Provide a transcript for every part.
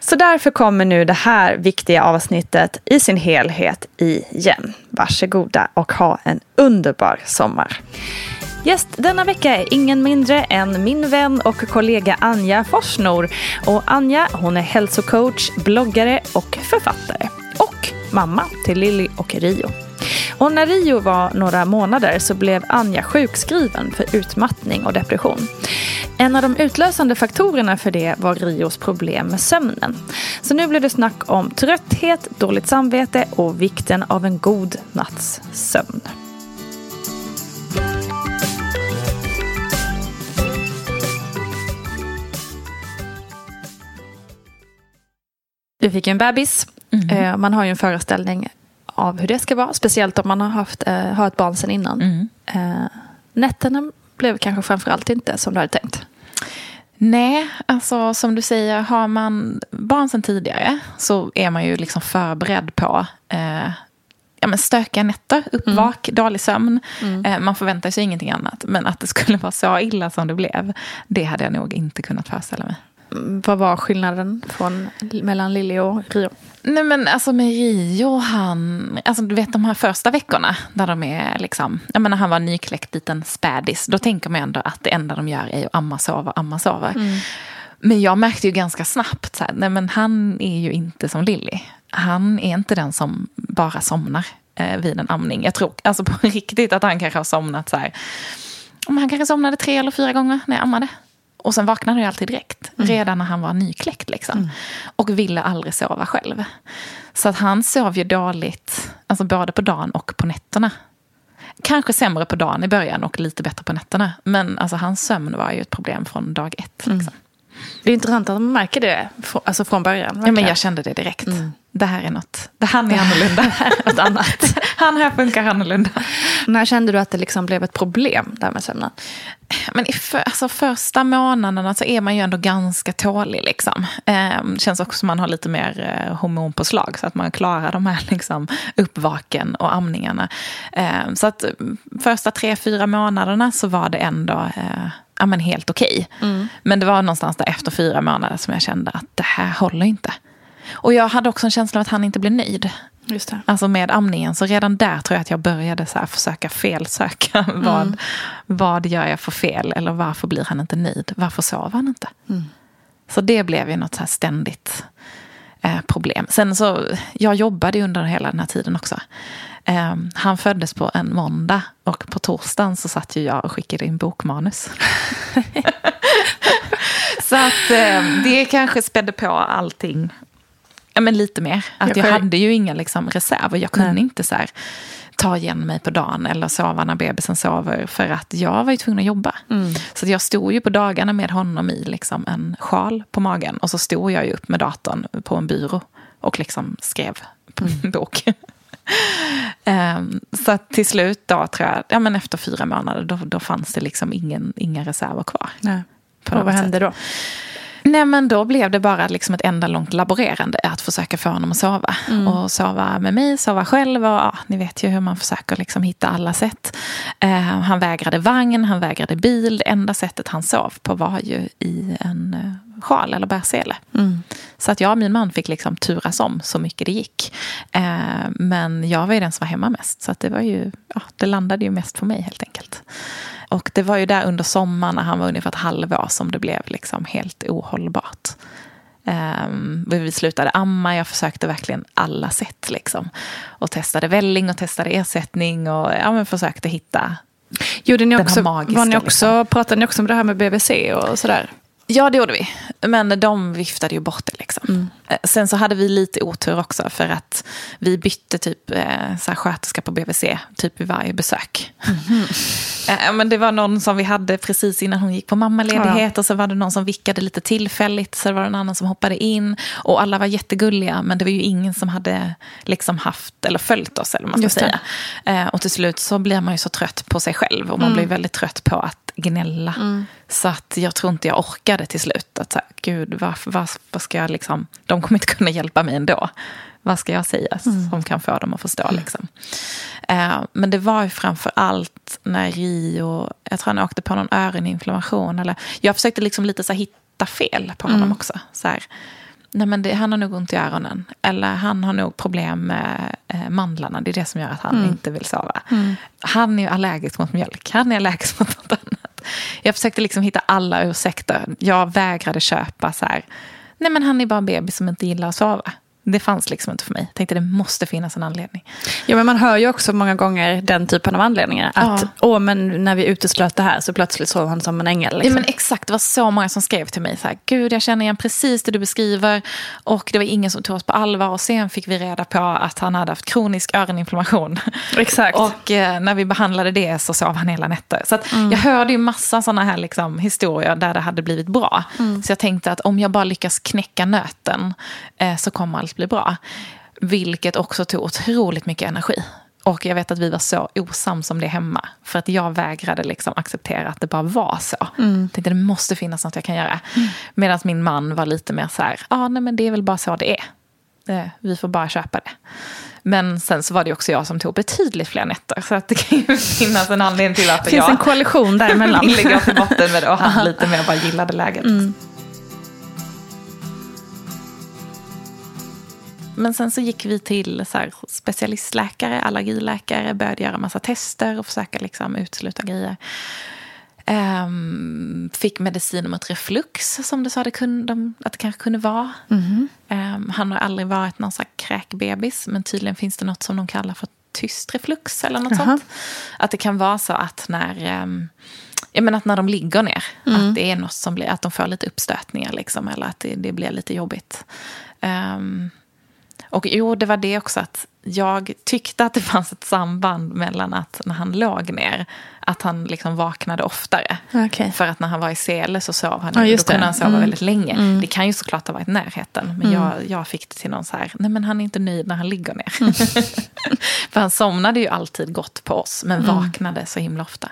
Så därför kommer nu det här viktiga avsnittet i sin helhet igen. Varsågoda och ha en underbar sommar. Gäst denna vecka är ingen mindre än min vän och kollega Anja Forsnor. Och Anja hon är hälsocoach, bloggare och författare. Och mamma till Lilly och Rio. Och när Rio var några månader så blev Anja sjukskriven för utmattning och depression. En av de utlösande faktorerna för det var Rios problem med sömnen. Så nu blev det snack om trötthet, dåligt samvete och vikten av en god natts sömn. Du fick en bebis. Mm. Man har ju en föreställning av hur det ska vara. Speciellt om man har haft, har ett barn sedan innan. Mm. Nätterna blev kanske framförallt inte som du hade tänkt. Nej, alltså som du säger, har man barn sedan tidigare så är man ju liksom förberedd på eh, ja, men stökiga nätter, uppvak, mm. dålig sömn. Mm. Eh, man förväntar sig ingenting annat. Men att det skulle vara så illa som det blev, det hade jag nog inte kunnat föreställa mig. Vad var skillnaden från, mellan Lilly och Rio? Nej men alltså med Rio, han, alltså du vet de här första veckorna där de är liksom, jag menar han var nykläckt liten spädis, då tänker man ändå att det enda de gör är att amma, sova, amma, sova. Mm. Men jag märkte ju ganska snabbt, så här, nej men han är ju inte som Lilly. Han är inte den som bara somnar eh, vid en amning. Jag tror alltså på riktigt att han kanske har somnat så här, han kanske somnade tre eller fyra gånger när jag ammade. Och sen vaknade jag alltid direkt, mm. redan när han var nykläckt. Liksom. Mm. Och ville aldrig sova själv. Så att han sov ju dåligt, alltså både på dagen och på nätterna. Kanske sämre på dagen i början och lite bättre på nätterna. Men alltså, hans sömn var ju ett problem från dag ett. Liksom. Det är intressant att man märker det alltså från början. Ja, men jag kände det direkt. Mm. Det här är något. Det han är annorlunda. något annat. han här funkar annorlunda. När kände du att det liksom blev ett problem där med sömnen? Men för, alltså första månaderna så är man ju ändå ganska tålig. Liksom. Eh, känns också som man har lite mer eh, hormonpåslag så att man klarar de här liksom, uppvaken och amningarna. Eh, så att första tre, fyra månaderna så var det ändå eh, ja, men helt okej. Okay. Mm. Men det var någonstans där efter fyra månader som jag kände att det här håller inte. Och jag hade också en känsla av att han inte blev nöjd. Just det. Alltså med amningen. Så redan där tror jag att jag började så försöka felsöka. Mm. Vad, vad gör jag för fel? Eller varför blir han inte nöjd? Varför sover han inte? Mm. Så det blev ju något så ständigt eh, problem. Sen så, jag jobbade under hela den här tiden också. Eh, han föddes på en måndag och på torsdagen så satt ju jag och skickade in bokmanus. så att eh, det kanske spädde på allting Ja, men lite mer. Att jag, jag hade ju inga liksom, reserver. Jag kunde Nej. inte så här, ta igen mig på dagen eller sova när bebisen sover. För att jag var ju tvungen att jobba. Mm. Så jag stod ju på dagarna med honom i liksom, en sjal på magen. Och så stod jag ju upp med datorn på en byrå och liksom skrev mm. bok. Um, så till slut då tror jag, ja men efter fyra månader, då, då fanns det liksom ingen, inga reserver kvar. Nej. och vad hände då? Nej men då blev det bara liksom ett enda långt laborerande att försöka få honom att sova. Mm. Och sova med mig, sova själv och ja, ni vet ju hur man försöker liksom hitta alla sätt. Uh, han vägrade vagn, han vägrade bil. Det enda sättet han sov på var ju i en uh, sjal eller bärsele. Mm. Så att jag och min man fick liksom turas om så mycket det gick. Uh, men jag var ju den som var hemma mest. Så att det var ju, ja, det landade ju mest på mig helt enkelt. Och det var ju där under sommaren när han var ungefär ett halvår som det blev liksom helt ohållbart. Um, vi slutade amma, jag försökte verkligen alla sätt. Liksom. Och testade välling och testade ersättning och ja, men försökte hitta Gjorde ni också, den här magiska. Var ni också, liksom. Pratade ni också om det här med BVC och sådär? Ja, det gjorde vi. Men de viftade ju bort det. Liksom. Mm. Eh, sen så hade vi lite otur också för att vi bytte typ eh, så här, sköterska på BVC typ vid varje besök. Mm. Men det var någon som vi hade precis innan hon gick på mammaledighet ja. och så var det någon som vickade lite tillfälligt så det var en annan som hoppade in. Och alla var jättegulliga men det var ju ingen som hade liksom haft eller följt oss. Eller man ska säga. Och till slut så blir man ju så trött på sig själv och man mm. blir väldigt trött på att gnälla. Mm. Så att jag tror inte jag orkade till slut. Att så här, gud, vad, vad, vad ska jag liksom... De kommer inte kunna hjälpa mig ändå. Vad ska jag säga mm. som kan få dem att förstå? Liksom. Uh, men det var ju framför allt när Rio, jag tror han åkte på någon öroninflammation. Eller, jag försökte liksom lite så här, hitta fel på honom mm. också. Så här, nej men det, han har nog ont i öronen. Eller han har nog problem med eh, mandlarna. Det är det som gör att han mm. inte vill sova. Mm. Han är allergisk mot mjölk. Han är allergisk mot något annat. Jag försökte liksom hitta alla ursäkter. Jag vägrade köpa så här. Nej men han är bara en bebis som inte gillar att sova. Det fanns liksom inte för mig. Jag tänkte det måste finnas en anledning. Ja, men man hör ju också många gånger den typen av anledningar. Att ja. Åh, men när vi uteslöt det här så plötsligt sov han som en ängel. Liksom. Ja, men exakt, det var så många som skrev till mig. Så här, Gud, jag känner igen precis det du beskriver. Och det var ingen som tog oss på allvar. Och sen fick vi reda på att han hade haft kronisk öroninflammation. Exakt. och eh, när vi behandlade det så sov han hela nätter. Så mm. jag hörde ju massa sådana här liksom, historier där det hade blivit bra. Mm. Så jag tänkte att om jag bara lyckas knäcka nöten eh, så kommer allt bli bra. Vilket också tog otroligt mycket energi. Och jag vet att vi var så osams om det hemma. För att jag vägrade liksom acceptera att det bara var så. Mm. Jag tänkte det måste finnas något jag kan göra. Mm. Medan min man var lite mer så här, ja ah, nej men det är väl bara så det är. Det, vi får bara köpa det. Men sen så var det också jag som tog betydligt fler nätter. Så att det kan ju finnas en anledning till att jag... Det finns en koalition däremellan. gå till botten med det och han lite mer bara gillade läget. Mm. Men sen så gick vi till så här, specialistläkare, allergiläkare, började göra massa tester och försöka liksom utesluta grejer. Um, fick medicin mot reflux som du sa det kunde, att det kanske kunde vara. Mm. Um, han har aldrig varit någon så kräkbebis men tydligen finns det något som de kallar för tyst reflux eller något uh -huh. sånt. Att det kan vara så att när, um, jag menar att när de ligger ner, mm. att det är något som blir, att de får lite uppstötningar liksom, eller att det, det blir lite jobbigt. Um, Och jo, det var det också att jag tyckte att det fanns ett samband mellan att när han låg ner, att han liksom vaknade oftare. Okay. För att när han var i sele så sov han, ja, då kunde det. han sova mm. väldigt länge. Mm. Det kan ju såklart ha varit närheten, men jag, jag fick det till någon så här, nej men han är inte nöjd när han ligger ner. Mm. för han somnade ju alltid gott på oss, men vaknade så himla ofta.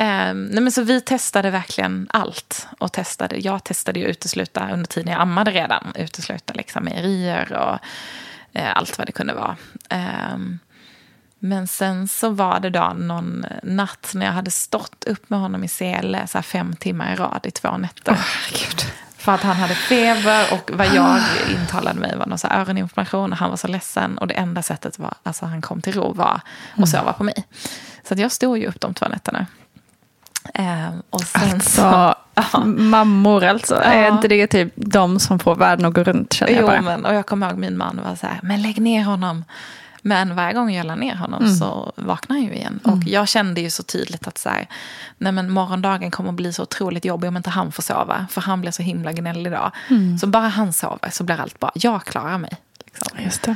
Um, nej men så vi testade verkligen allt. Och testade, jag testade ju utesluta under tiden jag ammade redan. Utesluta liksom mejerier och uh, allt vad det kunde vara. Um, men sen så var det då någon natt när jag hade stått upp med honom i sele så fem timmar i rad i två nätter. Oh. För att han hade feber och vad jag intalade mig var någon så öroninflammation och han var så ledsen. Och det enda sättet var, alltså han kom till ro var att sova på mig. Så att jag stod ju upp de två nätterna. Um, och sen alltså, så, ja. mammor alltså. Ja. Är inte det typ de som får världen att gå runt? Känner jag jo, bara. men, och jag kommer ihåg min man var så här, men lägg ner honom. Men varje gång jag la ner honom mm. så vaknade han ju igen. Mm. Och jag kände ju så tydligt att så här, nej men morgondagen kommer att bli så otroligt jobbig om inte han får sova. För han blir så himla gnällig idag. Mm. Så bara han sover så blir allt bra. Jag klarar mig. Liksom. Just.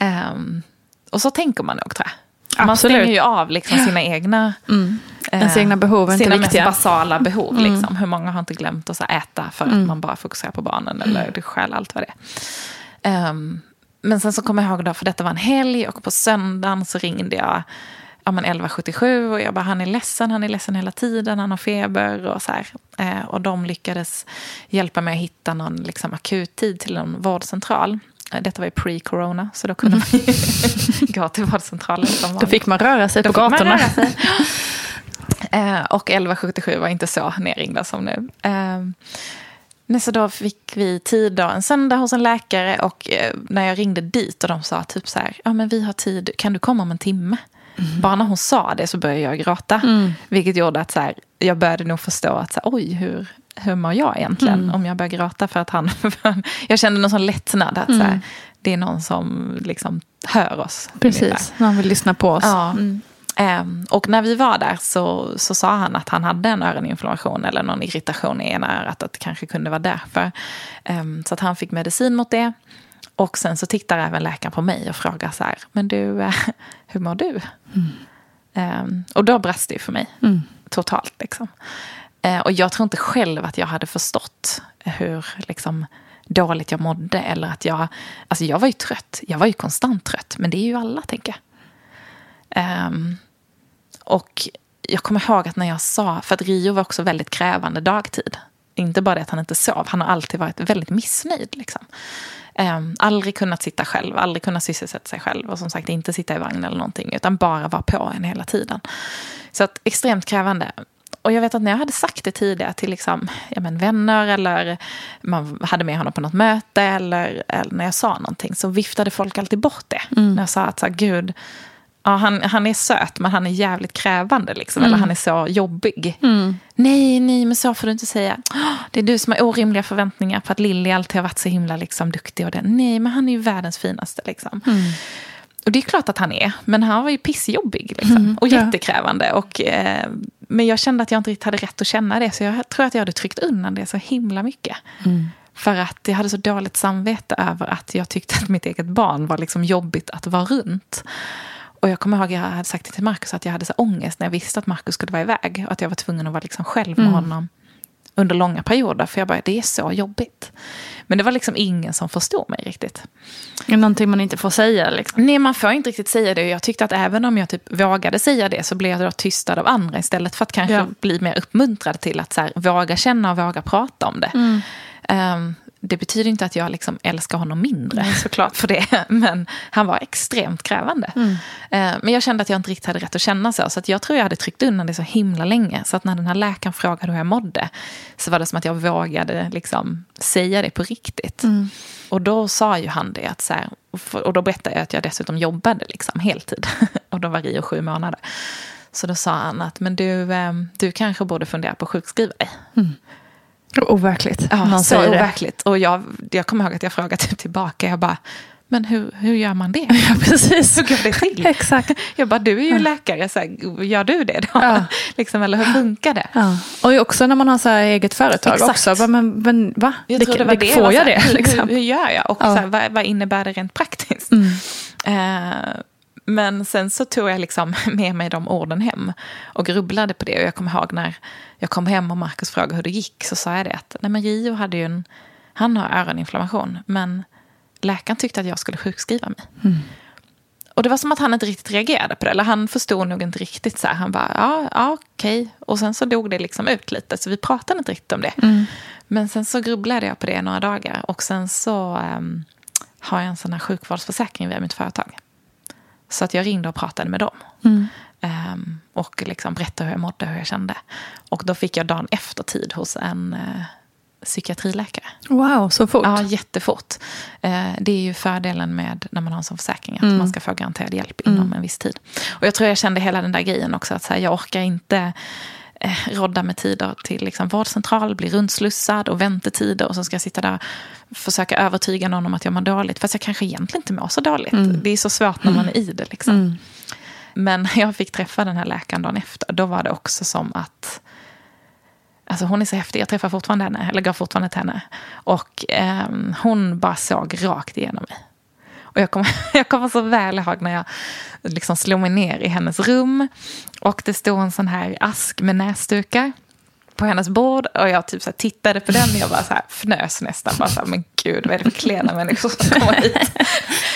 Um, och så tänker man nog tror jag. Man Absolut. stänger ju av liksom sina egna, mm. Ens egna behov är sina inte viktiga. mest basala behov. Mm. Liksom. Hur många har inte glömt att äta för att man bara fokuserar på barnen eller det skäl allt vad det är. Um, men sen så kommer jag ihåg då, för detta var en helg och på söndagen så ringde jag ja, men 1177 och jag bara, han är ledsen, han är ledsen hela tiden, han har feber och så här. Eh, och de lyckades hjälpa mig att hitta någon liksom, akuttid till en vårdcentral. Detta var ju pre-corona, så då kunde mm. man gå till vårdcentralen. Då fick man röra sig då på gatorna. Sig. eh, och 1177 var inte så nerringda som nu. Eh, så då fick vi tid då, en söndag hos en läkare och eh, när jag ringde dit och de sa typ så här, ja men vi har tid, kan du komma om en timme? Mm. Bara när hon sa det så började jag gråta. Mm. Vilket gjorde att så här, jag började nog förstå att så här, oj, hur, hur mår jag egentligen? Mm. Om jag börjar gråta för att han... jag kände någon sån lättnad. Att så här, det är någon som liksom hör oss. Precis, någon vill lyssna på oss. Ja. Um, och när vi var där så, så sa han att han hade en öroninflammation eller någon irritation i ena örat. Att det kanske kunde vara därför. Um, så att han fick medicin mot det. Och sen så tittar även läkaren på mig och frågar så här, men du, uh, hur mår du? Mm. Um, och då brast det för mig. Mm. Totalt liksom. Och jag tror inte själv att jag hade förstått hur liksom, dåligt jag mådde. Eller att jag, alltså jag var ju trött. Jag var ju konstant trött. Men det är ju alla, tänker jag. Um, och jag kommer ihåg att när jag sa, för att Rio var också väldigt krävande dagtid. Inte bara det att han inte sov, han har alltid varit väldigt missnöjd. Liksom. Um, aldrig kunnat sitta själv, aldrig kunnat sysselsätta sig själv. Och som sagt inte sitta i vagn eller någonting, utan bara vara på en hela tiden. Så att, extremt krävande. Och jag vet att när jag hade sagt det tidigare till liksom, ja, men vänner eller man hade med honom på något möte eller, eller när jag sa någonting så viftade folk alltid bort det. Mm. När jag sa att så här, gud, ja, han, han är söt men han är jävligt krävande. Liksom, mm. Eller han är så jobbig. Mm. Nej, nej, men så får du inte säga. Det är du som har orimliga förväntningar på att Lilly alltid har varit så himla liksom, duktig. Och det. Nej, men han är ju världens finaste. Liksom. Mm. Och det är klart att han är, men han var ju pissjobbig. Liksom, Mm, och jättekrävande. Och, eh, men jag kände att jag inte riktigt hade rätt att känna det. Så jag tror att jag hade tryckt undan det så himla mycket. Mm. För att jag hade så dåligt samvete över att jag tyckte att mitt eget barn var liksom jobbigt att vara runt. Och jag kommer ihåg att jag hade sagt till Markus att jag hade så ångest när jag visste att Markus skulle vara iväg. Och att jag var tvungen att vara liksom själv med Mm. honom under långa perioder. För jag bara, det är så jobbigt. Men det var liksom ingen som förstod mig riktigt. Någonting man inte får säga. Liksom. Nej, man får inte riktigt säga det. Jag tyckte att även om jag typ vågade säga det så blev jag då tystad av andra istället för att kanske Ja. bli mer uppmuntrad till att så här, våga känna och våga prata om det. Mm. Ehm, det betyder inte att jag liksom älskar honom mindre såklart för det. Men han var extremt krävande. Mm. Ehm, men jag kände att jag inte riktigt hade rätt att känna så. Så att jag tror jag hade tryckt undan det så himla länge. Så att när den här läkaren frågade hur jag mådde så var det som att jag vågade liksom säga det på riktigt. Mm. Och då sa ju han det. Att så här, och då berättade jag att jag dessutom jobbade liksom heltid. och då var Rio sju månader. Så då sa han att men du, ehm, du kanske borde fundera på att sjukskriva dig. Overkligt. Ja, så säger det. overkligt. Och jag, jag kommer ihåg att jag frågade tillbaka. Jag bara, men hur, hur gör man det? Ja, precis. Hur går det till? Exakt. Jag bara, du är ju läkare, så här, gör du det då? Ja. liksom, eller hur funkar det? Ja. Och också när man har så här eget företag Exakt. också. Bara, Men, men va? Jag Det- det var det. Får jag det? Liksom? hur, hur gör jag? Och Ja. så här, vad, vad innebär det rent praktiskt? Mm. Eh, men sen så tog jag liksom med mig de orden hem och grubblade på det. Och jag kommer ihåg när jag kom hem och Markus frågade hur det gick så sa jag det att nej men Rio hade ju en, han har öroninflammation men läkaren tyckte att jag skulle sjukskriva mig. Mm. Och det var som att han inte riktigt reagerade på det. Eller han förstod nog inte riktigt. Så här. Han bara, ja, ja okej. Och sen så dog det liksom ut lite. Så vi pratade inte riktigt om det. Mm. Men sen så grubblade jag på det några dagar. Och sen så ehm, har jag en sån här sjukvårdsförsäkring via mitt företag. Så att jag ringde och pratade med dem. Mm. Ehm, och liksom berättade hur jag mådde, hur jag kände. Och då fick jag dagen efter tid hos en eh, psykiatriläkare. Wow, så fort. Ja, jättefort. Eh, det är ju fördelen med när man har en sån försäkring. Att Mm. man ska få garanterad hjälp inom en viss tid. Och jag tror jag kände hela den där grejen också. Att så här, jag orkar inte rodda med tider till liksom, vårdcentral, bli rundslussad och väntetider. Och så ska jag sitta där och försöka övertyga någon om att jag mår dåligt. Fast jag kanske egentligen inte mår så dåligt. Det är så svårt när man är i det. Liksom. Men jag fick träffa den här läkaren dagen efter. Då var det också som att Alltså hon är så häftig, jag träffar fortfarande henne, eller går fortfarande till henne. Och ehm, hon bara såg rakt igenom mig. Och jag kommer, jag kommer så väl ihåg när jag liksom slog mig ner i hennes rum. Och det stod en sån här ask med näsdukar på hennes bord. Och jag typ så här tittade på den och jag bara så här fnös nästan. Bara så här, men gud, vad är det för klena människor som kommer hit?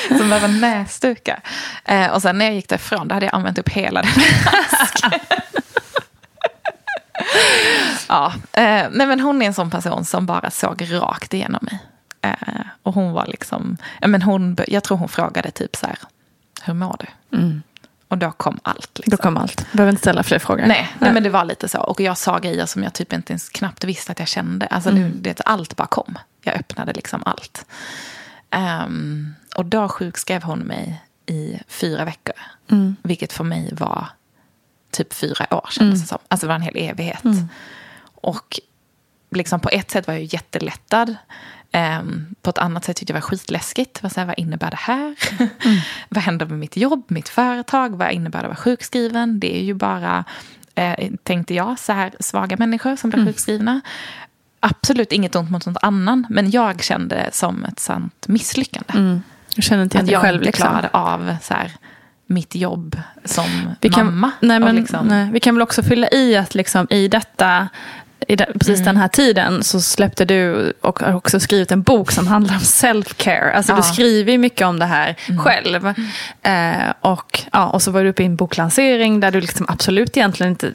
Som behöver näsdukar. Eh, och sen när jag gick därifrån, då hade jag använt upp hela den asken. Ja, eh, nej men hon är en sån person som bara såg rakt igenom mig. Eh, och hon var liksom, ja, men hon, jag tror hon frågade typ så här, hur mår du? Och då kom allt. Liksom. Då kom allt. Behöver inte ställa fler frågor. Nej, nej, men det var lite så. Och jag sa grejer som jag typ inte ens knappt visste att jag kände. Alltså det, det, allt bara kom. Jag öppnade liksom allt. Ehm, och då sjukskrev hon mig i fyra veckor. Vilket för mig var typ fyra år kändes det som. Alltså det var en hel evighet. Och liksom på ett sätt var jag ju jättelättad. Ehm, på ett annat sätt tyckte jag var skitläskigt. Vad, så här, vad innebär det här? vad händer med mitt jobb, mitt företag? Vad innebär det att vara sjukskriven? Det är ju bara, eh, tänkte jag, så här svaga människor som blir sjukskrivna. Absolut inget ont mot något annan. Men jag kände det som ett sant misslyckande. Mm. Jag känner inte Att jag själv. inte Liksom. klarade av så här, mitt jobb som Vi kan, mamma. nej, men, liksom, nej, vi kan väl också fylla i att liksom, i detta i de, precis Mm. den här tiden så släppte du och har också skrivit en bok som handlar om self-care. Alltså du Ja. Mm. skriver ju mycket om det här själv. Eh, och, ja, och så var du uppe i en boklansering där du liksom absolut egentligen inte,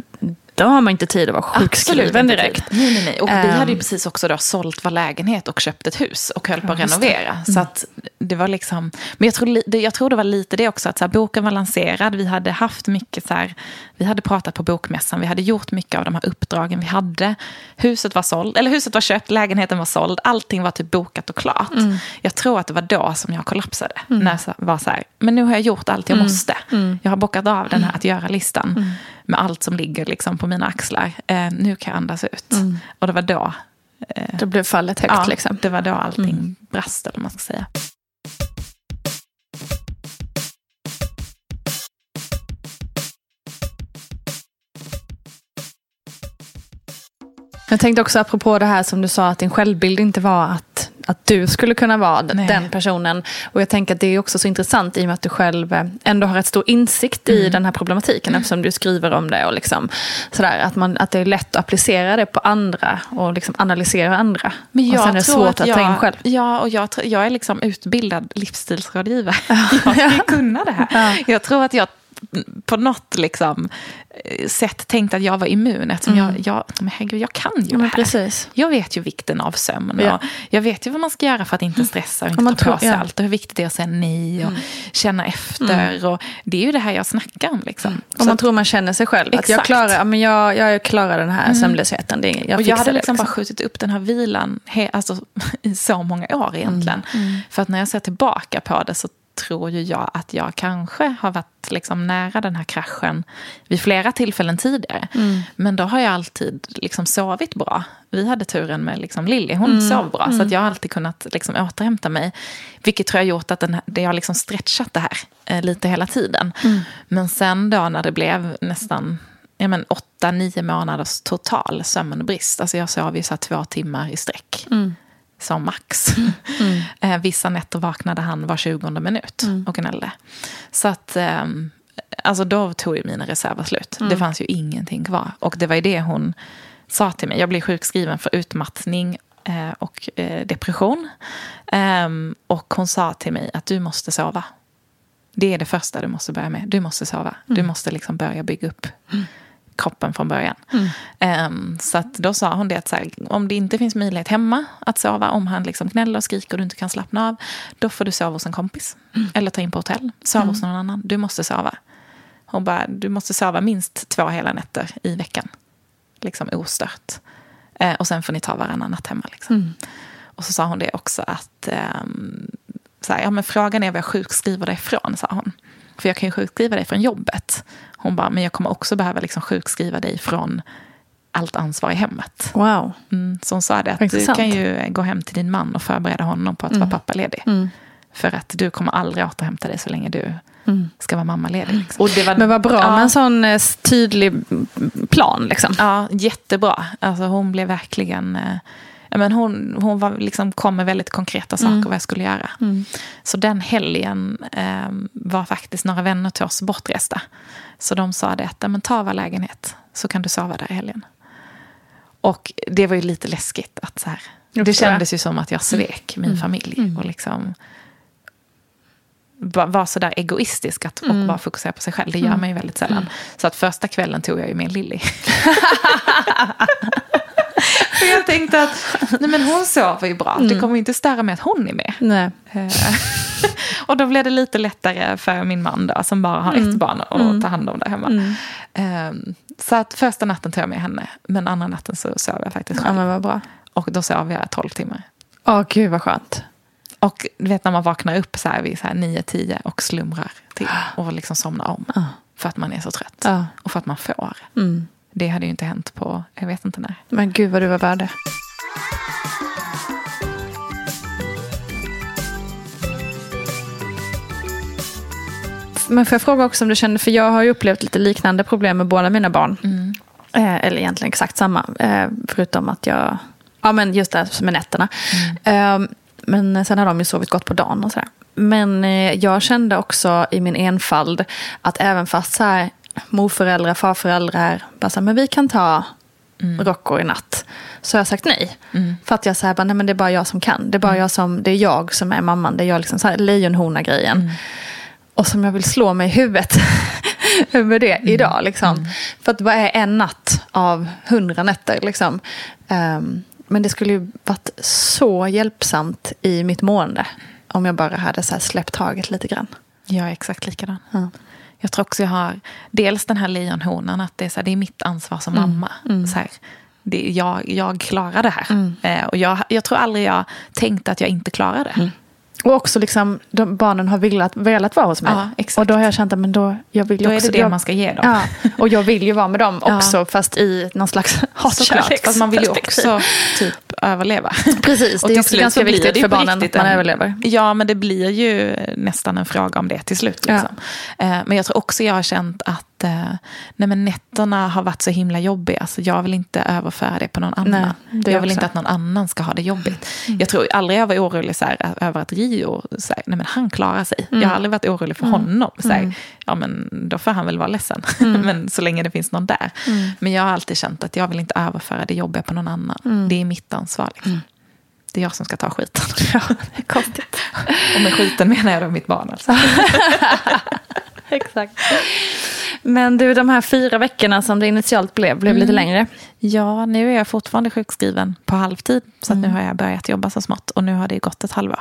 då har man inte tid att vara sjukskriven direkt. Nej, nej, nej. Och vi Ehm. hade ju precis också då sålt vår lägenhet och köpt ett hus och höll på att renovera. Så att det var liksom, men jag tror, det- jag tror det var lite det också, att så här, boken var lanserad, vi hade haft mycket så här, vi hade pratat på bokmässan, vi hade gjort mycket av de här uppdragen vi hade. Huset var såld, eller huset var köpt, lägenheten var såld, allting var typ bokat och klart. Jag tror att det var då som jag kollapsade. När jag var så här, men nu har jag gjort allt jag måste. Jag har bockat av den här att göra-listan med allt som ligger liksom på mina axlar. Eh, nu kan jag andas ut. Och det var då, Då blev fallet högt. ja, liksom. det var då allting brast, eller man ska säga. Jag tänkte också apropå det här som du sa att din självbild inte var att, att du skulle kunna vara Nej. den personen. Och jag tänker att det är också så intressant i och med att du själv eh, ändå har rätt stor insikt i Mm. den här problematiken eftersom du skriver om det. Och liksom, sådär, att, man, att det är lätt att applicera det på andra och liksom analysera andra. Men och jag sen är det tror svårt att, jag, ta in själv. Ja, och jag, jag är liksom utbildad livsstilsrådgivare. Jag ju kunna det här. Jag tror att jag på något liksom, eh, sätt tänkt att jag var immun. Eftersom jag, jag, men herregud, jag kan ju Mm. Ja, det här. precis. Jag vet ju vikten av sömn. Ja. Och jag vet ju vad man ska göra för att inte stressa och inte man ta på sig ja. Mm. allt. Och hur viktigt det är att säga nej och känna efter. Och det är ju det här jag snackar om. Liksom. Om Så man tror man känner sig själv. Att jag Exakt. klarar, men jag, jag klarar den här sömnlösheten. Det jag och jag hade det, liksom bara skjutit upp den här vilan he, alltså, i så många år egentligen. Mm. För att när jag ser tillbaka på det så tror ju jag att jag kanske har varit liksom nära den här kraschen vid flera tillfällen tidigare. Mm. Men då har jag alltid liksom sovit bra. Vi hade turen med liksom Lilly, hon Mm. sov bra. Så att jag har alltid kunnat liksom återhämta mig. Vilket tror jag gjort att den här, det har liksom stretchat det här eh, lite hela tiden. Mm. Men sen då när det blev nästan ja, men åtta, nio månaders total sömnbrist. Alltså jag sov ju så två timmar i sträck. Som max. Eh, Vissa nätter vaknade han var 20 minut och gnällde. Så att, ehm, alltså då tog ju mina reserver slut. Det fanns ju ingenting kvar. Och det var ju det hon sa till mig. Jag blev sjukskriven för utmattning eh, och eh, depression. Ehm, och hon sa till mig att du måste sova. Det är det första du måste börja med. Du måste sova. Du måste liksom börja bygga upp kroppen från början. Ehm, så då sa hon det att här, om det inte finns möjlighet hemma att sova, om han liksom gnäller och skriker och du inte kan slappna av, då får du sova hos en kompis. Eller ta in på hotell. Sova hos någon annan. Du måste sova. Hon bara, du måste sova minst två hela nätter i veckan. Liksom ostört. Eh, och sen får ni ta varannan natt hemma. Liksom. Och så sa hon det också att ehm, så här, ja, men frågan är vad jag sjukskriver dig ifrån, sa hon. För jag kan ju sjukskriva dig från jobbet. Hon bara, men jag kommer också behöva liksom sjukskriva dig från allt ansvar i hemmet. Wow. Mm, så hon sa det att Intressant. du kan ju gå hem till din man och förbereda honom på att vara pappaledig. För att du kommer aldrig återhämta dig så länge du ska vara mammaledig. Liksom. Och det var, Men vad bra ja, med en sån eh, tydlig plan. Liksom. Ja, jättebra. Alltså hon blev verkligen... Men hon hon var, liksom, kom med väldigt konkreta saker vad jag skulle göra. Så den helgen eh, var faktiskt några vänner till oss bortresta. Så de sa det att "Ja, men ta vår lägenhet så kan du sova där i helgen. Och det var ju lite läskigt. att så här, Det kändes ju som att jag svek min familj. Och liksom va- vara sådär egoistisk att, och bara fokusera på sig själv. Det gör man ju väldigt sällan. Så att första kvällen tog jag ju med Lilly. För jag tänkte att nej men hon sover ju bra. Det kommer ju inte störa mig att hon är med. Nej. Eh, och då blev det lite lättare för min man då, som bara har ett barn att ta hand om där hemma. Eh, Så att första natten tog jag med henne, men andra natten så sov jag faktiskt Ja, själv. men vad bra. Och då sov jag 12 timmar. Åh, gud vad skönt. Och du vet när man vaknar upp så här vid så här 9-10 och slumrar till och liksom somnar om. För att man är så trött. Ja. Och för att man får. Det hade ju inte hänt på, jag vet inte när. Men gud vad du var värd det. Men får jag fråga också om du känner, för jag har ju upplevt lite liknande problem med båda mina barn. Eh, eller egentligen exakt samma, eh, förutom att jag, ja men just det här med nätterna. Eh, men sen har de ju sovit gott på dagen och sådär. Men eh, jag kände också i min enfald att även fast så här, morföräldrar, farföräldrar, bara så här, men vi kan ta Rocco i natt. Så har jag sagt nej. För att jag säger bara, nej men det är bara jag som kan. Det är bara jag som, det är jag som är mamman. Det är jag liksom så här lejonhona-grejen. Och som jag vill slå mig i huvudet över det idag. Liksom. För att vad är en natt av hundra nätter? Liksom. Ehm, men det skulle ju varit så hjälpsamt i mitt mående. Om jag bara hade så här släppt taget lite grann. Jag är exakt likadan. Ja. Jag tror också jag har dels den här lejonhonan, att det är, så här, det är mitt ansvar som mamma. Så här, det, jag, jag klarar det här. Eh, och jag, jag tror aldrig jag tänkte att jag inte klarar det. Och också liksom, de, barnen har velat, velat vara hos mig. Ja. Och då har jag känt att men då, jag vill Då är också, det det jag, man ska ge dem. Ja, och jag vill ju vara med dem Ja. också, fast i någon slags Såklart, fast man vill ju också typ överleva. Precis, Och det är också ganska viktigt för barnen att man en- överlever. Ja, men det blir ju nästan en fråga om det till slut. Liksom. Eh, Men jag tror också jag har känt att eh, nej, men nätterna har varit så himla jobbiga. Alltså, jag vill inte överföra det på någon annan. det jag vill också. inte att någon annan ska ha det jobbigt. Jag tror aldrig jag var orolig så här, över att Rio, så här, nej, men han klarar sig. Jag har aldrig varit orolig för honom. Så här, ja, men då får han väl vara ledsen. men så länge det finns någon där. Men jag har alltid känt att jag vill inte överföra det jobbiga på någon annan. Det är mitt ansvar. Liksom. Det är jag som ska ta skiten. Ja, det är konstigt. Och med skiten menar jag då mitt barn alltså. Exakt. Men du, de här fyra veckorna som det initialt blev, blev lite längre. Ja, nu är jag fortfarande sjukskriven på halvtid. Så att nu har jag börjat jobba så smått. Och nu har det gått ett halvår.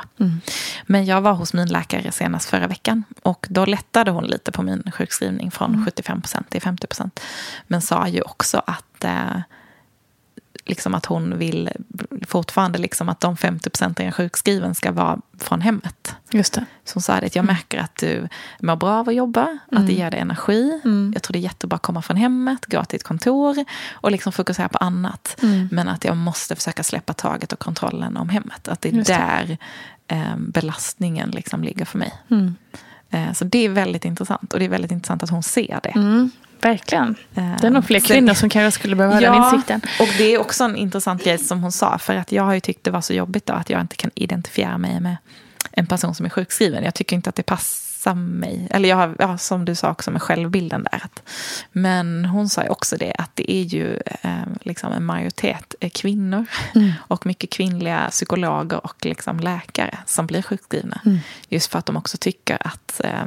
Men jag var hos min läkare senast förra veckan. Och då lättade hon lite på min sjukskrivning från 75% till 50%. Men sa ju också att eh, liksom att hon vill fortfarande liksom att de 50 procenten sjukskriven ska vara från hemmet. Just det. Så hon sa det, att jag märker att du mår bra av att jobba, att det ger dig energi. Jag tror det är jättebra att komma från hemmet, gå till ett kontor och liksom fokusera på annat. Men att jag måste försöka släppa taget och kontrollen om hemmet. Att det är Just det. där eh, belastningen liksom ligger för mig. Mm. Eh, så det är väldigt intressant. Och det är väldigt intressant att hon ser det. Mm, verkligen. Eh, Det är nog fler kvinnor som kanske skulle behöva ha den insikten. och det är också en intressant grej som hon sa. För att jag har ju tyckt det var så jobbigt då, att jag inte kan identifiera mig med en person som är sjukskriven. Jag tycker inte att det passar mig. Eller jag har, ja, som du sa också med självbilden där. Men hon sa ju också det, att det är ju eh, liksom en majoritet eh, kvinnor. Och mycket kvinnliga psykologer och liksom läkare som blir sjukskrivna. Just för att de också tycker att eh,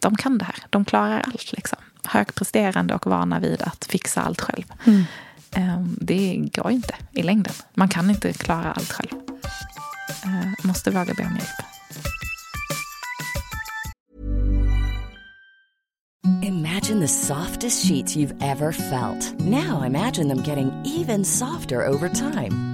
de kan det här. De klarar allt. Liksom. Högpresterande och vana vid att fixa allt själv. Eh, Det går inte i längden. Man kan inte klara allt själv. Eh, Måste våga be om hjälp. Imagine the softest sheets you've ever felt. Now imagine them getting even softer over time.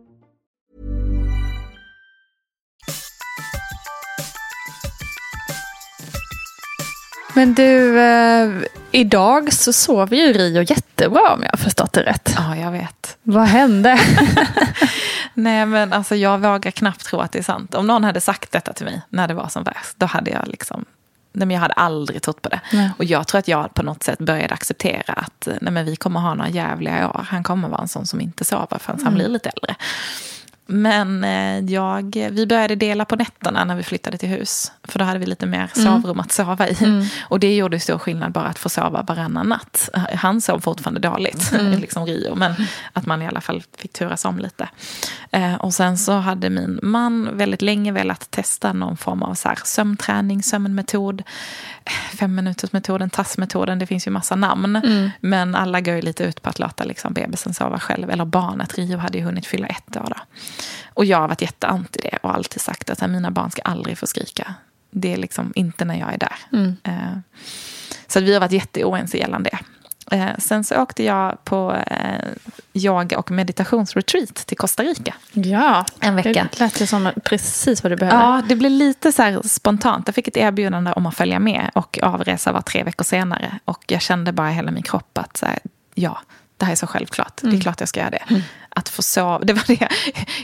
Men du, eh, idag så sover ju Rio jättebra om jag har förstått det rätt. Ja, jag vet. Vad hände? Nej, men alltså jag vågar knappt tro att det är sant. Om någon hade sagt detta till mig när det var som värst, då hade jag liksom... Nej, men jag hade aldrig trott på det. Nej. Och jag tror att jag på något sätt började acceptera att nej, men vi kommer ha några jävliga år. Han kommer vara en sån som inte sover förrän han blir lite äldre. Men eh, jag, vi började dela på nätterna när vi flyttade till hus. För då hade vi lite mer sovrum att sova i. Och det gjorde stor skillnad bara att få sova varannan natt. Han sov fortfarande dåligt, liksom Rio. Men att man i alla fall fick turas om lite. Eh, och sen så hade min man väldigt länge velat testa någon form av så här, sömnträning, sömnmetod. Femminutersmetoden, tassmetoden, det finns ju massa namn. Men alla går ju lite ut på att låta liksom, bebisen sova själv. Eller barnet, Rio hade ju hunnit fylla ett år då. Och jag har varit jätteanti det och alltid sagt att mina barn ska aldrig få skrika. Det är liksom inte när jag är där. Eh, Så vi har varit jätteoense gällande det. Eh, Sen så åkte jag på eh, yoga och meditationsretreat till Costa Rica. Ja, En vecka. Det lät ju som precis vad du behövde. Ja, det blev lite så spontant. Jag fick ett erbjudande om att följa med och avresa var tre veckor senare. Och jag kände bara i hela min kropp att så här, ja, det här är så självklart. Det är klart jag ska göra det. Att få sova, det var det.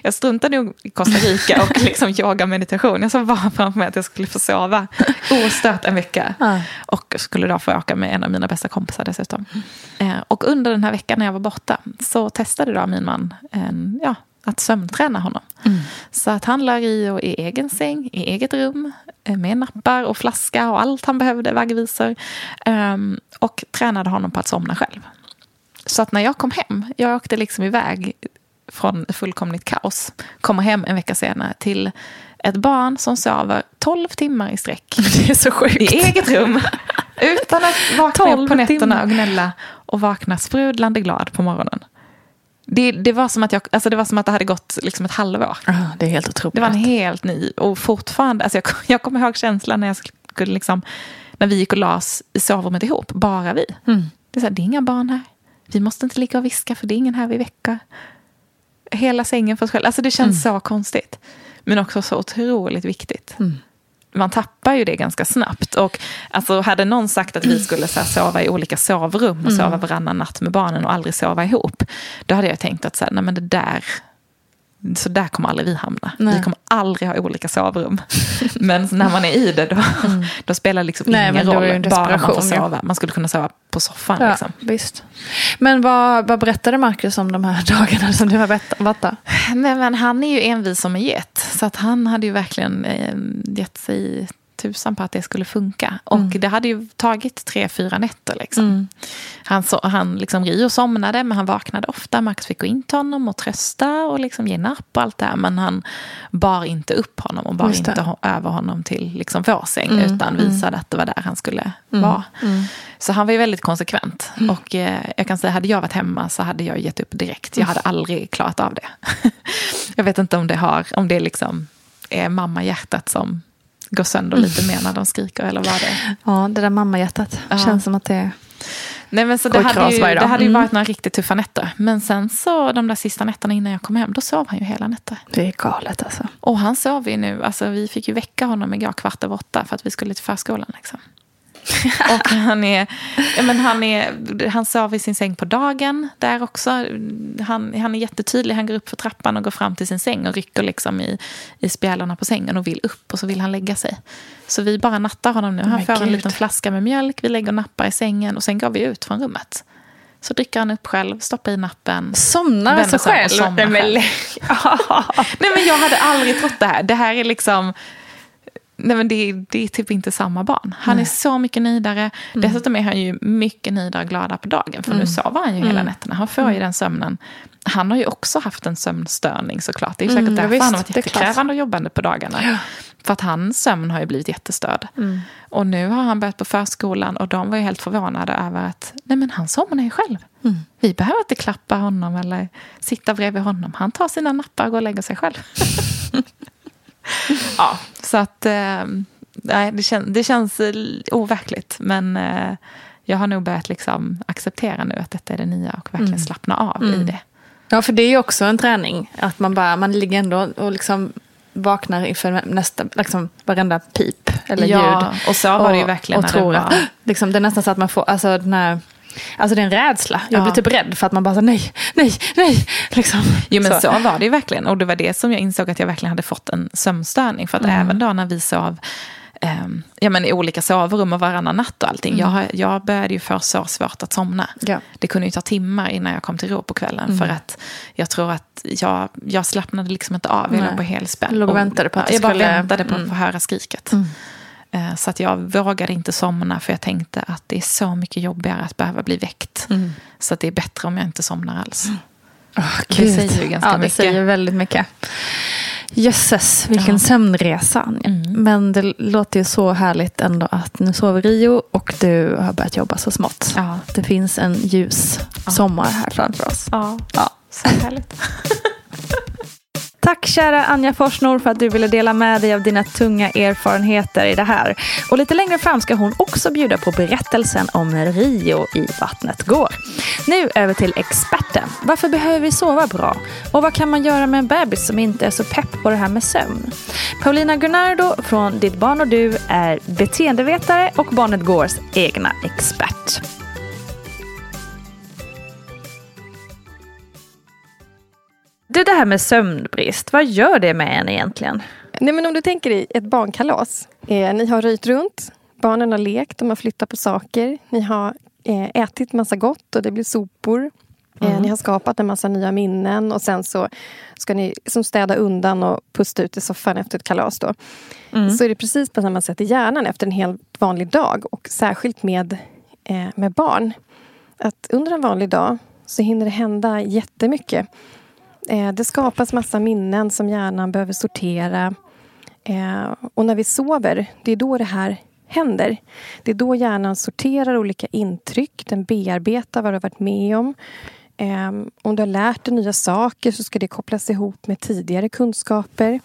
Jag struntade nog i Costa Rica och liksom yoga och meditation. Jag såg bara framför mig att jag skulle få sova ostört en vecka. Ja. Och skulle då få åka med en av mina bästa kompisar dessutom. Eh, och under den här veckan när jag var borta så testade då min man en, ja, att sömnträna honom. Så att han la Rio i egen säng, i eget rum, eh, med nappar och flaska och allt han behövde, vaggvisor. Ehm, och tränade honom på att somna själv. Så att när jag kom hem, jag åkte liksom iväg från fullkomligt kaos, kommer hem en vecka senare till ett barn som sover 12 timmar i sträck. Det är så sjukt. I eget rum. Utan att vakna 12 upp på nätterna och gnälla. Och vakna sprudlande glad på morgonen. Det, det, var som att jag, alltså det var som att det hade gått liksom ett halvår. Det är helt otroligt. Det var en helt ny och fortfarande, alltså jag, jag kommer ihåg känslan när jag skulle liksom, när vi gick och las i sovrummet ihop, bara vi. Mm. Det, är så här, det är inga barn här. Vi måste inte ligga och viska för det är ingen här vi väcker. Hela sängen för oss själva. Alltså det känns så konstigt. Men också så otroligt viktigt. Man tappar ju det ganska snabbt. Och alltså, hade någon sagt att vi skulle så här, sova i olika sovrum och sova varannan natt med barnen och aldrig sova ihop. Då hade jag tänkt att så här, nej, men det där, så där kommer aldrig vi hamna. Nej. Vi kommer aldrig ha olika sovrum. Men när man är i det, då, då spelar det liksom Nej, ingen roll. Bara man får sova. Man skulle kunna sova på soffan. Ja, Liksom. visst. Men vad, vad berättade Marcus om de här dagarna som du har varit där? Nej, men han är ju envis som en get. Så att han hade ju verkligen eh, gett sig tusan på att det skulle funka. Och det hade ju tagit tre, fyra nätter. Liksom. Han, så, han liksom Rio somnade, men han vaknade ofta. Max fick gå in till honom och trösta och liksom ge napp och allt det här. Men han bar inte upp honom och bar inte ho- över honom till liksom vår säng. Utan visade att det var där han skulle vara. Så han var ju väldigt konsekvent. Och eh, jag kan säga, hade jag varit hemma så hade jag gett upp direkt. Jag hade aldrig klarat av det. jag vet inte om det har, om det liksom är mammahjärtat som går sönder lite mer när de skriker eller vad det är. Ja, det där mammahjärtat. Ja. Känns som att det... Nej, men så det hade, ju, det hade ju Mm. varit några riktigt tuffa nätter. Men sen så de där sista nätterna innan jag kom hem, då sov han ju hela nätter. Det är galet alltså. Och han sov ju nu, alltså vi fick ju väcka honom igår kvart över åtta för att vi skulle till förskolan. Liksom. och han är, ja, men han är, han sov i sin säng på dagen där också. Han, han är jättetydlig, han går upp för trappan och går fram till sin säng och rycker liksom i, i spjälorna på sängen och vill upp och så vill han lägga sig. Så vi bara nattar honom nu. Han Men får en gud. liten flaska med mjölk, vi lägger och nappar i sängen och sen går vi ut från rummet. Så dricker han upp själv, stoppar i nappen. Somnar alltså om och själv? somnar Nej, men- Nej men jag hade aldrig trott det här. Det här är liksom... Nej men det, är- det är typ inte samma barn. Han är så mycket nöjdare. Dessutom är han ju mycket nöjdare och gladare på dagen. För nu sover han ju hela nätterna. Han får ju den sömnen. Han har ju också haft en sömnstörning såklart. Det är ju säkert Mm, ja, därför visst, han har varit jättekrävande och jobbande på dagarna. För att hans sömn har ju blivit jättestörd. Och nu har han börjat på förskolan och de var ju helt förvånade över att nej men han somnar ju själv. Vi behöver inte klappa honom eller sitta bredvid honom. Han tar sina nappar och går och lägger sig själv. ja, så att eh, nej, det, kän, det känns eh, overkligt. Men eh, jag har nog börjat liksom acceptera nu att detta är det nya och verkligen slappna av i det. Ja, för det är ju också en träning. Att man bara, man ligger ändå och liksom vaknar inför nästa, liksom varenda pip eller Ja, ljud. och så var det ju verkligen och det tror var- att, liksom, Det är nästan så att man får, alltså den här, alltså det är en rädsla. Jag Ja. blir typ rädd för att man bara så, nej, nej, nej. Liksom. Jo men så. var det ju verkligen. Och det var det som jag insåg att jag verkligen hade fått en sömnstörning. För att även då när vi sov ehm, ja, men i olika sovrum och varannan natt och allting. Jag, har- jag började ju få så svårt att somna. Ja. Det kunde ju ta timmar innan jag kom till ro på kvällen. För att jag tror att jag, jag slappnade liksom inte av. Jag Nej. låg på helspänn. Du låg och väntade på att det Jag bara skulle- väntade på att Mm. få höra skriket. Eh, Så att jag vågade inte somna för jag tänkte att det är så mycket jobbigare att behöva bli väckt. Så att det är bättre om jag inte somnar alls. Det Gud. säger ju ganska ja, det mycket. säger väldigt mycket. Jösses, vilken sömnresa. Anja. Mm. Men det låter ju så härligt ändå att nu sover Rio och du har börjat jobba så smått. Ja. Det finns en ljus sommar här framför oss. Ja, Ja. så härligt. Tack kära Anja Forsnor för att du ville dela med dig av dina tunga erfarenheter i det här. Och lite längre fram ska hon också bjuda på berättelsen om när Rio i vattnet går. Nu över till experten. Varför behöver vi sova bra? Och vad kan man göra med en bebis som inte är så pepp på det här med sömn? Paulina Gunnardo från Ditt barn och du är beteendevetare och Barnet Gårs egna expert. Du, det här med sömnbrist, vad gör det med en egentligen? Nej, men om du tänker dig ett barnkalas. Eh, ni har röjt runt, barnen har lekt, de har flyttat på saker. Ni har eh, ätit massa gott och det blir sopor. Eh, Mm. Ni har skapat en massa nya minnen och sen så ska ni som städa undan och pusta ut i soffan efter ett kalas. Då. Mm. Så är det precis på samma sätt i hjärnan efter en helt vanlig dag och särskilt med, eh, med barn. Att under en vanlig dag så hinner det hända jättemycket. Eh, det skapas massa minnen som hjärnan behöver sortera. Eh, och när vi sover, det är då det här händer. Det är då hjärnan sorterar olika intryck, den bearbetar vad du har varit med om. Eh, om du har lärt dig nya saker så ska det kopplas ihop med tidigare kunskaper.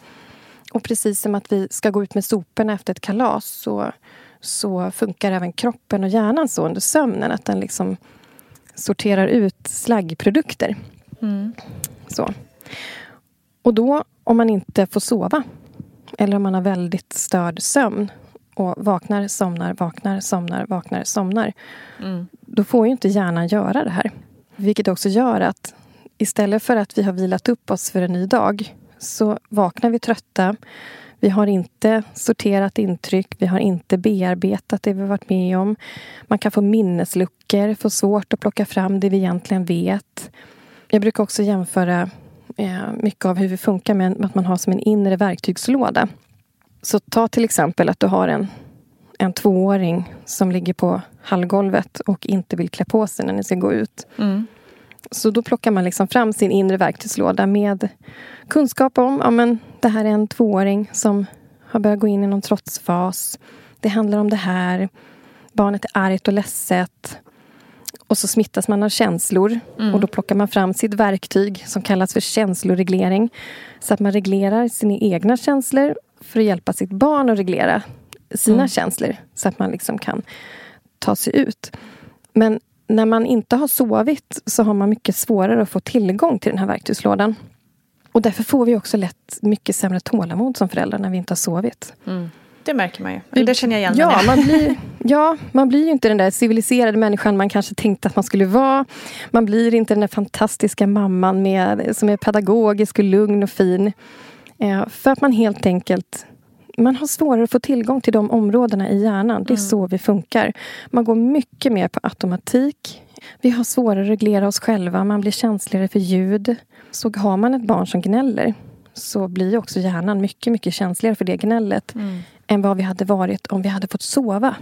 Och precis som att vi ska gå ut med soporna efter ett kalas så, så funkar även kroppen och hjärnan så under sömnen att den liksom sorterar ut slaggprodukter. Mm. Så. Och då, om man inte får sova eller om man har väldigt störd sömn och vaknar, somnar, vaknar, somnar, vaknar, somnar. Då får ju inte hjärnan göra det här. Vilket också gör att istället för att vi har vilat upp oss för en ny dag så vaknar vi trötta. Vi har inte sorterat intryck, vi har inte bearbetat det vi varit med om. Man kan få minnesluckor, få svårt att plocka fram det vi egentligen vet. Jag brukar också jämföra eh, mycket av hur vi funkar med att man har som en inre verktygslåda. Så ta till exempel att du har en, en tvååring som ligger på hallgolvet och inte vill klä på sig när ni ska gå ut. Så då plockar man liksom fram sin inre verktygslåda med kunskap om ja, men det här är en tvååring som har börjat gå in i någon trotsfas. Det handlar om det här. Barnet är argt och ledset. Och så smittas man av känslor. Och då plockar man fram sitt verktyg som kallas för känsloreglering. Så att man reglerar sina egna känslor för att hjälpa sitt barn att reglera sina känslor. Så att man liksom kan ta sig ut. Men när man inte har sovit så har man mycket svårare att få tillgång till den här verktygslådan. Och därför får vi också lätt mycket sämre tålamod som föräldrar när vi inte har sovit. Det märker man ju. Det känner jag igen. Ja man, blir, ja, man blir ju inte den där civiliserade människan man kanske tänkte att man skulle vara. Man blir inte den där fantastiska mamman med, som är pedagogisk och lugn och fin. Eh, för att man helt enkelt man har svårare att få tillgång till de områdena i hjärnan. Det är så vi funkar. Man går mycket mer på automatik. Vi har svårare att reglera oss själva. Man blir känsligare för ljud. Så har man ett barn som gnäller så blir också hjärnan mycket, mycket känsligare för det gnället än vad vi hade varit om vi hade fått sova.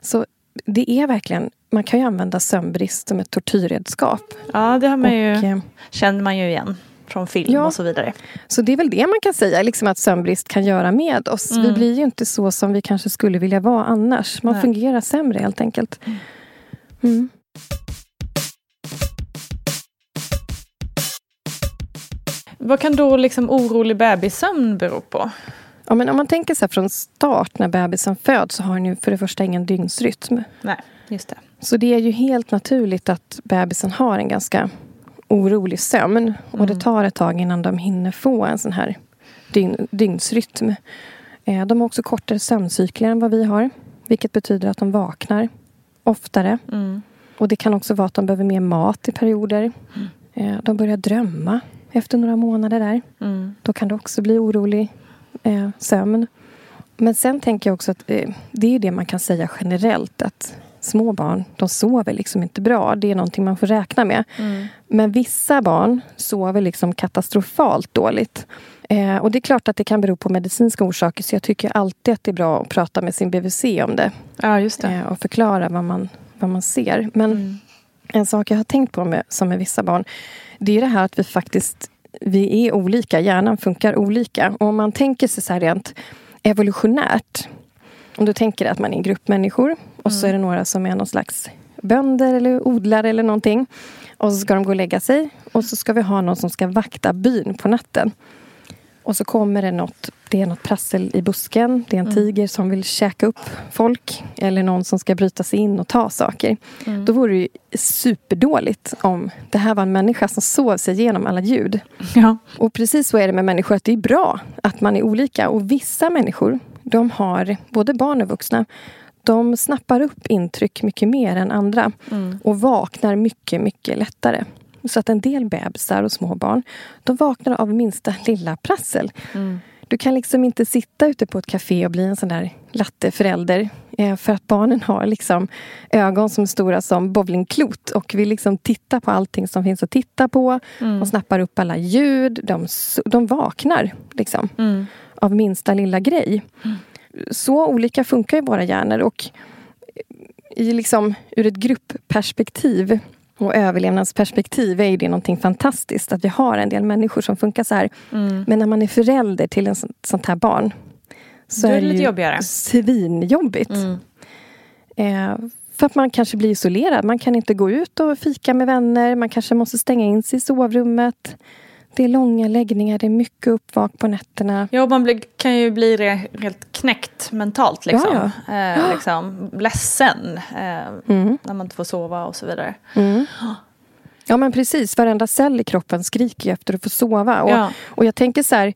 Så det är verkligen, man kan ju använda sömnbrist som ett tortyrredskap. Ja, det har man ju, Och, eh, känner man ju igen från film Ja. och så vidare. Så det är väl det man kan säga, liksom att sömnbrist kan göra med oss. Vi blir ju inte så som vi kanske skulle vilja vara annars. Man Nej. fungerar sämre helt enkelt. Mm. Vad kan då liksom orolig bebissömn bero på? Ja, men om man tänker så här från start när bebisen föds så har den ju för det första ingen dygnsrytm. Nej, just det. Så det är ju helt naturligt att bebisen har en ganska orolig sömn. Och det tar ett tag innan de hinner få en sån här dygn, dygnsrytm. Eh, De har också kortare sömncykler än vad vi har. Vilket betyder att de vaknar oftare. Och det kan också vara att de behöver mer mat i perioder. Eh, De börjar drömma efter några månader där. Då kan det också bli orolig eh, sömn. Men sen tänker jag också att eh, det är det man kan säga generellt att små barn, de sover liksom inte bra. Det är någonting man får räkna med. Men vissa barn sover liksom katastrofalt dåligt. Eh, och det är klart att det kan bero på medicinska orsaker så jag tycker alltid att det är bra att prata med sin BVC om det. Ja, just det. Eh, och förklara vad man, vad man ser. Men en sak jag har tänkt på med, som med vissa barn det är det här att vi faktiskt vi är olika. Hjärnan funkar olika. Och om man tänker sig så här rent evolutionärt. Om du tänker att man är en grupp människor och så är det några som är någon slags bönder eller odlare eller någonting. Och så ska de gå och lägga sig. Och så ska vi ha någon som ska vakta byn på natten. Och så kommer det något, det är något prassel i busken. Det är en tiger som vill käka upp folk. Eller någon som ska bryta sig in och ta saker. Då vore det ju superdåligt om det här var en människa som sov sig igenom alla ljud. Ja. Och precis så är det med människor, att det är bra att man är olika. Och vissa människor, de har, både barn och vuxna, de snappar upp intryck mycket mer än andra. Och vaknar mycket, mycket lättare. Så att en del bebisar och små barn, de vaknar av minsta lilla prassel. Mm. Du kan liksom inte sitta ute på ett café och bli en sån där latteförälder. Eh, för att barnen har liksom ögon som är stora som bowlingklot och vill liksom titta på allting som finns att titta på. Mm. De snappar upp alla ljud. De, de vaknar liksom Mm. av minsta lilla grej. Så olika funkar ju våra hjärnor. Och i liksom, ur ett gruppperspektiv och överlevnadsperspektiv är ju det någonting fantastiskt. Att vi har en del människor som funkar så här. Mm. Men när man är förälder till en sånt, sånt här barn så Då är det det lite ju jobbigare. svinjobbigt. Mm. Eh, för att man kanske blir isolerad. Man kan inte gå ut och fika med vänner. Man kanske måste stänga in sig i sovrummet. Det är långa läggningar, det är mycket uppvak på nätterna. Ja, man blir, kan ju bli det helt knäckt mentalt. Liksom. Ja, Eh, liksom ledsen eh, Mm. när man inte får sova och så vidare. Mm. Ja men precis, varenda cell i kroppen skriker efter att få sova. Och, Ja. och jag tänker så här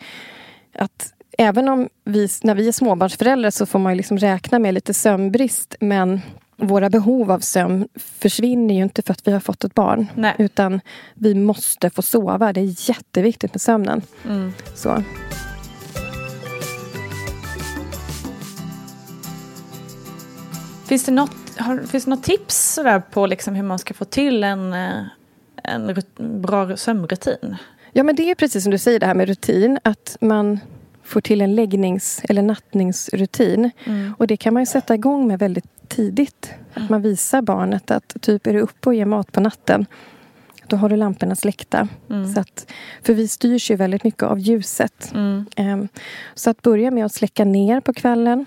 att även om vi, när vi är småbarnsföräldrar så får man liksom räkna med lite sömnbrist. Men våra behov av sömn försvinner ju inte för att vi har fått ett barn. Nej. Utan vi måste få sova. Det är jätteviktigt med sömnen. Mm. Så. Finns, det något, har, finns det något tips sådär på liksom hur man ska få till en, eh, en rut- bra sömnrutin? Ja men det är precis som du säger det här med rutin. Att man får till en läggnings eller nattningsrutin. Mm. Och det kan man ju sätta igång med väldigt tidigt. Att man visar barnet att typ är du uppe och ger mat på natten. Då har du lamporna släckta. Mm. Så att, för vi styrs ju väldigt mycket av ljuset. Mm. Ehm, så att börja med att släcka ner på kvällen.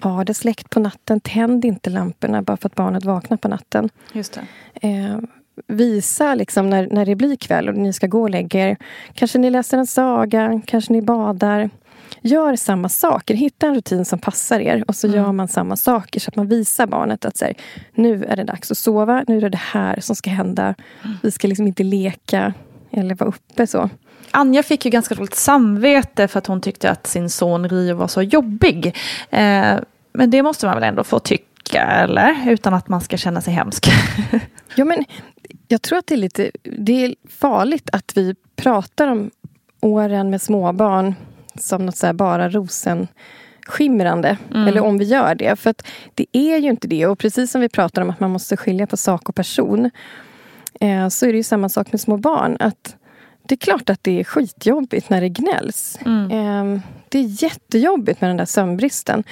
Ha det släckt på natten. Tänd inte lamporna bara för att barnet vaknar på natten. Just det. Eh, visa liksom när, när det blir kväll och ni ska gå och lägga er. Kanske ni läser en saga, kanske ni badar. Gör samma saker. Hitta en rutin som passar er och så gör man samma saker så att man visar barnet att så här, nu är det dags att sova. Nu är det det här som ska hända. Vi ska liksom inte leka eller vara uppe så. Anja fick ju ganska dåligt samvete för att hon tyckte att sin son Rio var så jobbig. Eh, men det måste man väl ändå få tycka, eller? Utan att man ska känna sig hemsk. Ja, men jag tror att det är lite det är farligt att vi pratar om åren med småbarn som något så bara rosenskimrande. Eller om vi gör det. För att det är ju inte det. Och precis som vi pratar om att man måste skilja på sak och person. Eh, så är det ju samma sak med små barn. Att det är klart att det är skitjobbigt när det gnälls. Eh, det är jättejobbigt med den där sömnbristen.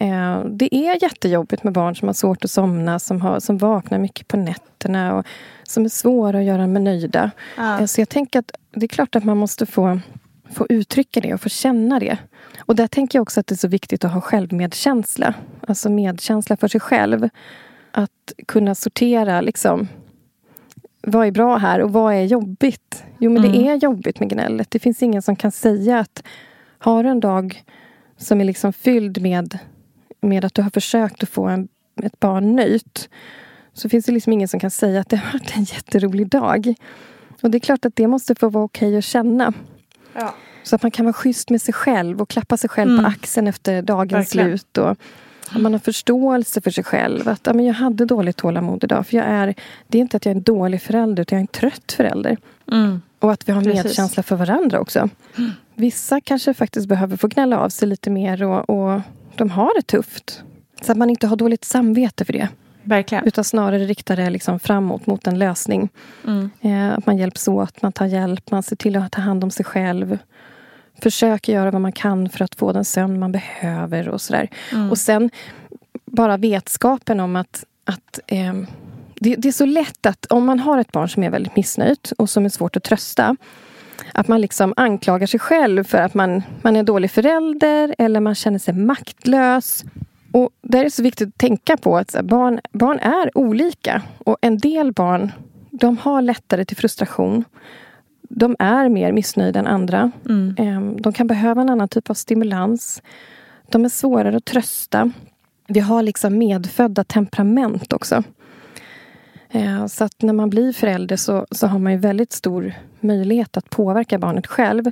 Eh, det är jättejobbigt med barn som har svårt att somna, som, har, som vaknar mycket på nätterna och som är svåra att göra med nöjda. Ja. Eh, så jag tänker att det är klart att man måste få, få uttrycka det och få känna det. Och där tänker jag också att det är så viktigt att ha självmedkänsla. Alltså medkänsla för sig själv. Att kunna sortera liksom vad är bra här och vad är jobbigt? Jo, men det är jobbigt med gnället. Det finns ingen som kan säga att har du en dag som är liksom fylld med, med att du har försökt att få en, ett barn nöjt så finns det liksom ingen som kan säga att det har varit en jätterolig dag. Och det är klart att det måste få vara okej att känna. Ja. Så att man kan vara schysst med sig själv och klappa sig själv på axeln efter dagens Verkligen. slut. Och, och man har förståelse för sig själv. Att ja, men jag hade dåligt tålamod idag. För jag är, det är inte att jag är en dålig förälder, utan jag är en trött förälder. Mm. Och att vi har Precis. medkänsla för varandra också. Vissa kanske faktiskt behöver få gnälla av sig lite mer och, och de har det tufft. Så att man inte har dåligt samvete för det. Verkligen. Utan snarare riktar det liksom framåt mot en lösning. Mm. Eh, att man hjälps åt, man tar hjälp, man ser till att ta hand om sig själv. Försöker göra vad man kan för att få den sömn man behöver och sådär. Och sen bara vetskapen om att, att eh, det, det är så lätt att om man har ett barn som är väldigt missnöjt och som är svårt att trösta. Att man liksom anklagar sig själv för att man, man är en dålig förälder eller man känner sig maktlös. Och där är det så viktigt att tänka på att barn, barn är olika. Och en del barn de har lättare till frustration. De är mer missnöjda än andra. Ehm, De kan behöva en annan typ av stimulans. De är svårare att trösta. Vi har liksom medfödda temperament också. Eh, Så att när man blir förälder så, så har man ju väldigt stor möjlighet att påverka barnet själv.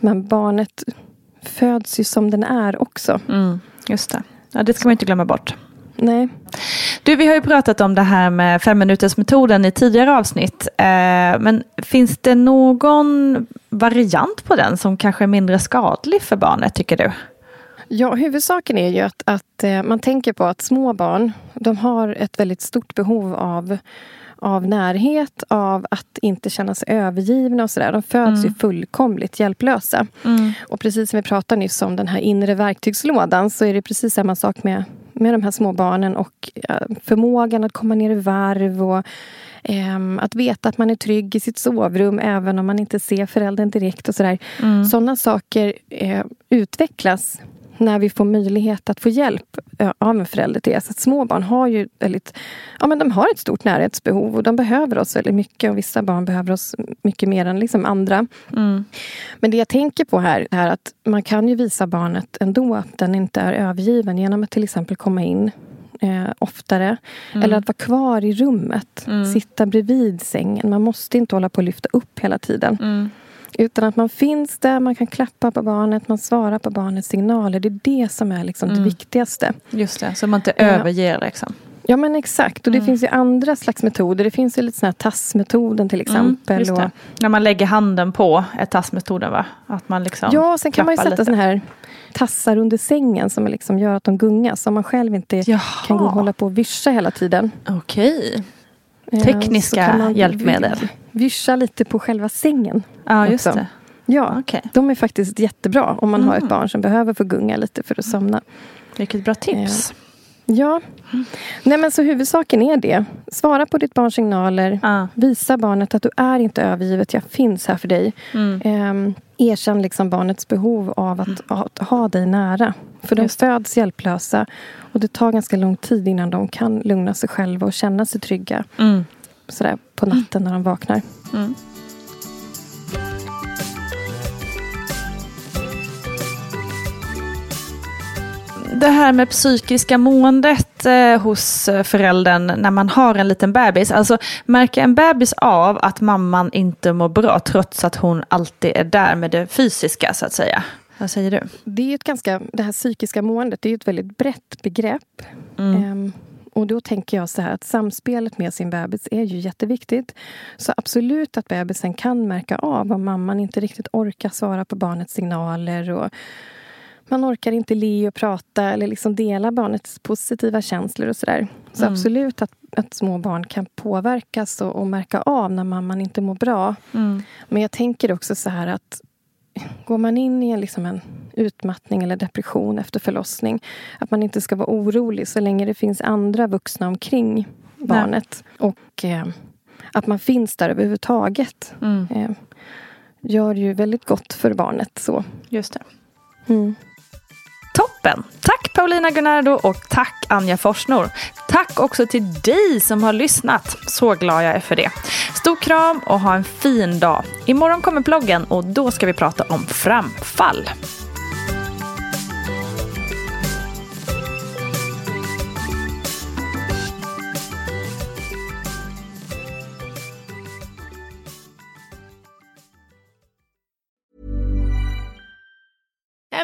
Men barnet föds ju som den är också. Mm. Just det. Ja, det ska man inte glömma bort. Nej. Du, vi har ju pratat om det här med femminutersmetoden i tidigare avsnitt. Eh, men finns det någon variant på den som kanske är mindre skadlig för barnet, tycker du? Ja, huvudsaken är ju att, att eh, man tänker på att små barn, de har ett väldigt stort behov av av närhet, av att inte känna sig övergivna och sådär. De föds mm. ju fullkomligt hjälplösa. Mm. Och precis som vi pratade nyss om den här inre verktygslådan så är det precis samma sak med, med de här små barnen och förmågan att komma ner i varv och Um, att veta att man är trygg i sitt sovrum även om man inte ser föräldern direkt. och sådär. Mm. Sådana saker uh, utvecklas när vi får möjlighet att få hjälp av en förälder till det. Så små barn har ju väldigt, ja, men de har ett stort närhetsbehov och de behöver oss väldigt mycket. Och vissa barn behöver oss mycket mer än liksom andra. Mm. Men det jag tänker på här är att man kan ju visa barnet ändå att den inte är övergiven genom att till exempel komma in eh, oftare. Mm. Eller att vara kvar i rummet. Mm. Sitta bredvid sängen. Man måste inte hålla på att lyfta upp hela tiden. Utan att man finns där, man kan klappa på barnet, man svarar på barnets signaler. Det är det som är liksom mm. det viktigaste. Just det, så man inte ja. överger liksom. Ja men exakt. Och det mm. finns ju andra slags metoder. Det finns ju lite sån här tassmetoden till mm, exempel. Mm, och... När man lägger handen på är tassmetoden va? Att man liksom Ja, sen kan man ju sätta såna här tassar under sängen som liksom gör att de gungas. Så man själv inte Jaha. kan gå och hålla på och vischa hela tiden. Okej. Tekniska hjälpmedel. Vischa lite på själva sängen. Ja, just också. det. Ja, okay. de är faktiskt jättebra om man mm. har ett mm. barn som behöver få gunga lite för att somna. Vilket bra tips. Ja. Nej, men så huvudsaken är det. Svara på ditt barns signaler. Ah. Visa barnet att du är inte övergivet. Jag finns här för dig. Mm. Eh, erkänn liksom barnets behov av att, mm. att, ha dig nära. För de föds hjälplösa. Och det tar ganska lång tid innan de kan lugna sig själva och känna sig trygga. Mm. Sådär på natten när de vaknar. Mm. det här med psykiska måendet eh, hos föräldern när man har en liten bebis. Alltså märker en bebis av att mamman inte mår bra trots att hon alltid är där med det fysiska så att säga? Vad säger du? Det är ett ganska, det här psykiska måendet det är ett väldigt brett begrepp. Mm. Um, och då tänker jag så här att samspelet med sin bebis är ju jätteviktigt. Så absolut att bebisen kan märka av om mamman inte riktigt orkar svara på barnets signaler. Och man orkar inte le och prata eller liksom dela barnets positiva känslor och sådär. Så mm. absolut att, att små barn kan påverkas och, och märka av när mamman inte mår bra. Mm. Men jag tänker också så här att går man in i en, liksom en utmattning eller depression efter förlossning att man inte ska vara orolig så länge det finns andra vuxna omkring barnet. Nej. Och eh, att man finns där överhuvudtaget. Mm. Eh, gör ju väldigt gott för barnet. så. Just det. Mm. Toppen! Tack Paulina Gunnardo och tack Anja Forsnor. Tack också till dig som har lyssnat. Så glad jag är för det. Stor kram och ha en fin dag. Imorgon kommer bloggen och då ska vi prata om framfall.